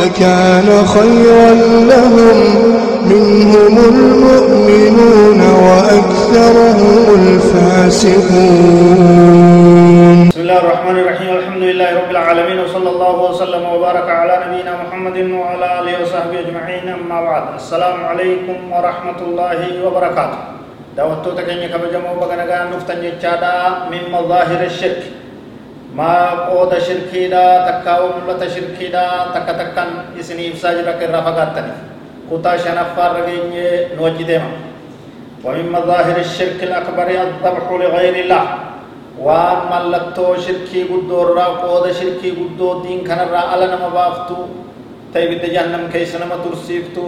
لكان خيرا لهم. منهم المؤمنون وأكثرهم الفاسقون. بسم الله الرحمن الرحيم. الحمد لله رب العالمين وصلى الله وسلم وبارك على نبينا محمد وعلى آله وصحبه أجمعين. أما بعد السلام عليكم ورحمة الله وبركاته. دعوتو تكني كبجمو بغنغا نفتن جتشادا من مظاهر الشرك. ما قود شركي دا تكاو ملت شركي دا تكا تكن اسني إفساج رك الرفقاتني كتا شنفار رجيني نوجي ديما ومن مظاهر الشرك الأكبر الذبح لغير الله وان ملتو شركي قدو را قود شركي قدو دين كان را ألا نما بافتو تيبت جهنم كيس نما ترسيفتو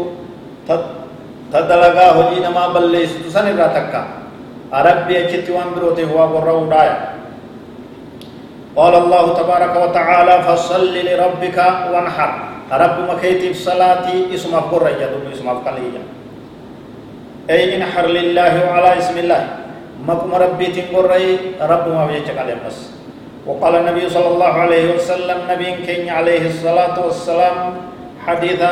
تدلغا هجي نما بليستو سن را تكا عربي اچتي وان بروتي هوا قرر ودايا قال الله تبارك وتعالى فصل لربك وانحر. رب مكيتي صلاتي اسم أفقر يدل اسم أفقلية أي انحر لله وعلى اسم الله. مكم ربي تنقر رب ما بيجك عليه بس. وقال النبي صلى الله عليه وسلم نبي كين عليه الصلاة والسلام. حديث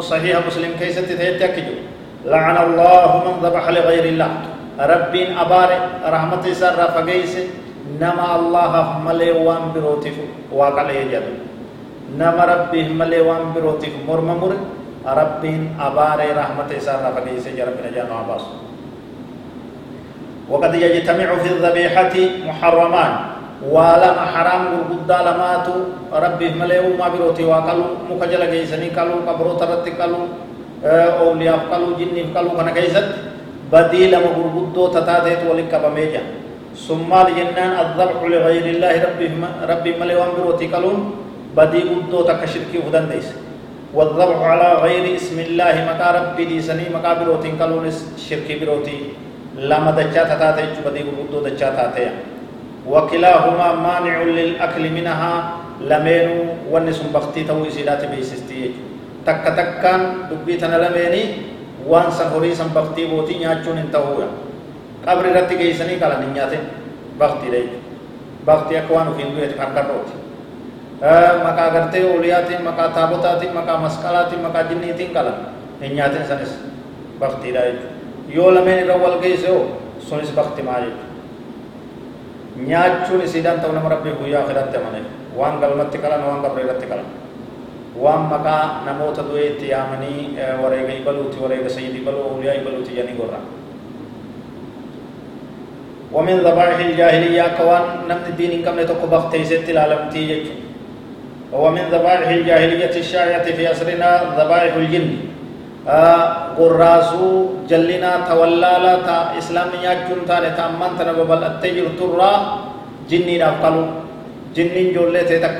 صحيح مسلم كيست تتكجو لعن الله من ذبح لغير الله. رب أبار رحمة سر فقيس. Nama allahaaf malee waan birootiif waaqalee jedhu nama rabbiif malee waan birootiif morma mure rabbiin abaaree rahmata isaarraa fageessee jarabina jaanu abaasu وقد يجتمع في الذبيحة محرمان. ولما حرام غرغدا لماتو ربي ملئو ما بروتي وقالوا مكجل جيسني قالوا قبرو ترت قالوا أولياء قالوا جني قالوا كنا كيست بديل ما غرغدو تتاتيت ولك بميجا ثم لجنان الذبح لغير الله ربي ربي ملي وامبر وتكلون بدي قدو تكشركي ودن ديس. والذبح على غير اسم الله مكا ربي دي سني مكا بروتين كلون شركي بروتي. لما دچا تتا ته بدي قدو دچا تاته وكلاهما مانع للأكل منها لمنو ونسم بختي تو سيدات بيسستي تك تكان دبي تن لمني وان سن سن بختي بوتي نياچون انتهوا qabri irratti geessanii qalan hin nyaatin baktiidha jechuudha bakti akka waan ofiin du'eeti harka dhooti maqaa gartee oliyaatiin maqaa taabotaatiin maqaa masqalaatiin maqaa jinniitiin qalan hin nyaatin sanis baktiidha jechuudha yoo lameen irra wal geesse oo sunis bakti maa jechuudha nyaachuun isiidhaan ta'u nama rabbii guyyaa akhiraatti amane waan galmatti qalan waan qabri irratti qalan waan maqaa namoota du'ee itti yaamanii wareega ibaluuti wareega sayyidii baluu oliyaa ibaluuti jedhanii gorraa ومن ذبائح الجاهلية كوان نمت الدين كم نتوقع بختي ست العالمتي يجو ومن ذبائح الجاهلية الشائعة في أسرنا ذبائح الجن. قراسو جلنا تولالا تا إسلامية جنتان تأمان تنببل التجر ترى جني نفقلو جنين جولة تتك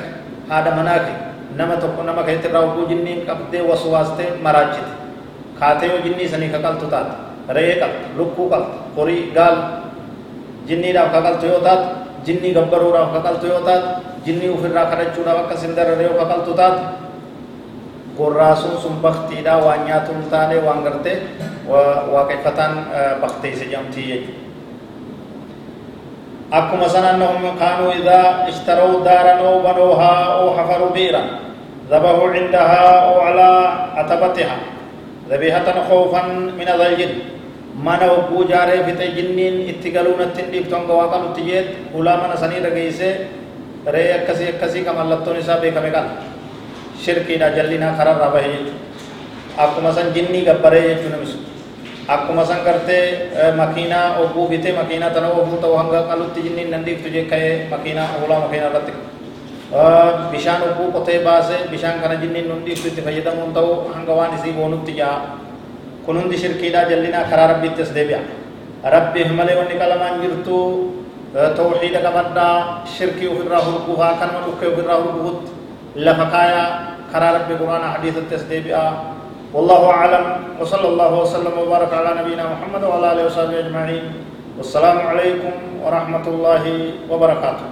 هذا مناكي. نما تقو نما كيت راوكو جنين قبضي وسواسته مراجت. خاتيو جني سني كقلت تات. ريقل لكو قلت قري قال. Jinniidhaaf kakaltu yoo taatu jinnii gabbaruudhaaf kakaltu yoo taatu jinnii ofirraa kadhachuudhaaf akka sindararee yoo kakaltu taatu gorraasuun sun baktiidha waan nyaatu hin taane waan gartee waaqeffataan bakteesse jedhamtii jechuudha. san annahum kaanuu idaa ishtarau daaran oo banoohaa oo hafaru biiran ذبحوا عندها أو على عتبتها ذبيحة خوفا من الجن mana jaaree fixe jinniin itti galuu natti hin dhiiftu hanga waaqa nutti jeet ulaa mana sanii dhageessee ree akkasii akkasii ka mallattoon isaa beekame qala shirkiidha jallinaa kararraa bahe jechuudha akkuma san jinnii gabbaree jechuu namisu akkuma san gartee makiinaa hogguu bitee makiinaa tana oofuu ta'u hanga qalutti jinniin nan dhiiftu jee ka'ee makiinaa ulaa makiinaa irratti bishaan hogguu qotee baasee bishaan kana jinniin nun dhiiftu itti fayyadamuun ta'u hanga waan isii boonutti jaa kun hundi shirkiidhaa jallinaa karaa rabbiittis deebi'a rabbiif malee wanni qalamaan jirtu tawxiida qabadhaa shirkii ofirraa hurguhaa kanuma dhukkee ofirraa hurguhutti lafa kaayaa karaa rabbi quraana hadiisattis deebi'a والله أعلم وصلى الله وسلم وبارك على نبينا محمد وعلى آله وصحبه أجمعين والسلام عليكم ورحمة الله وبركاته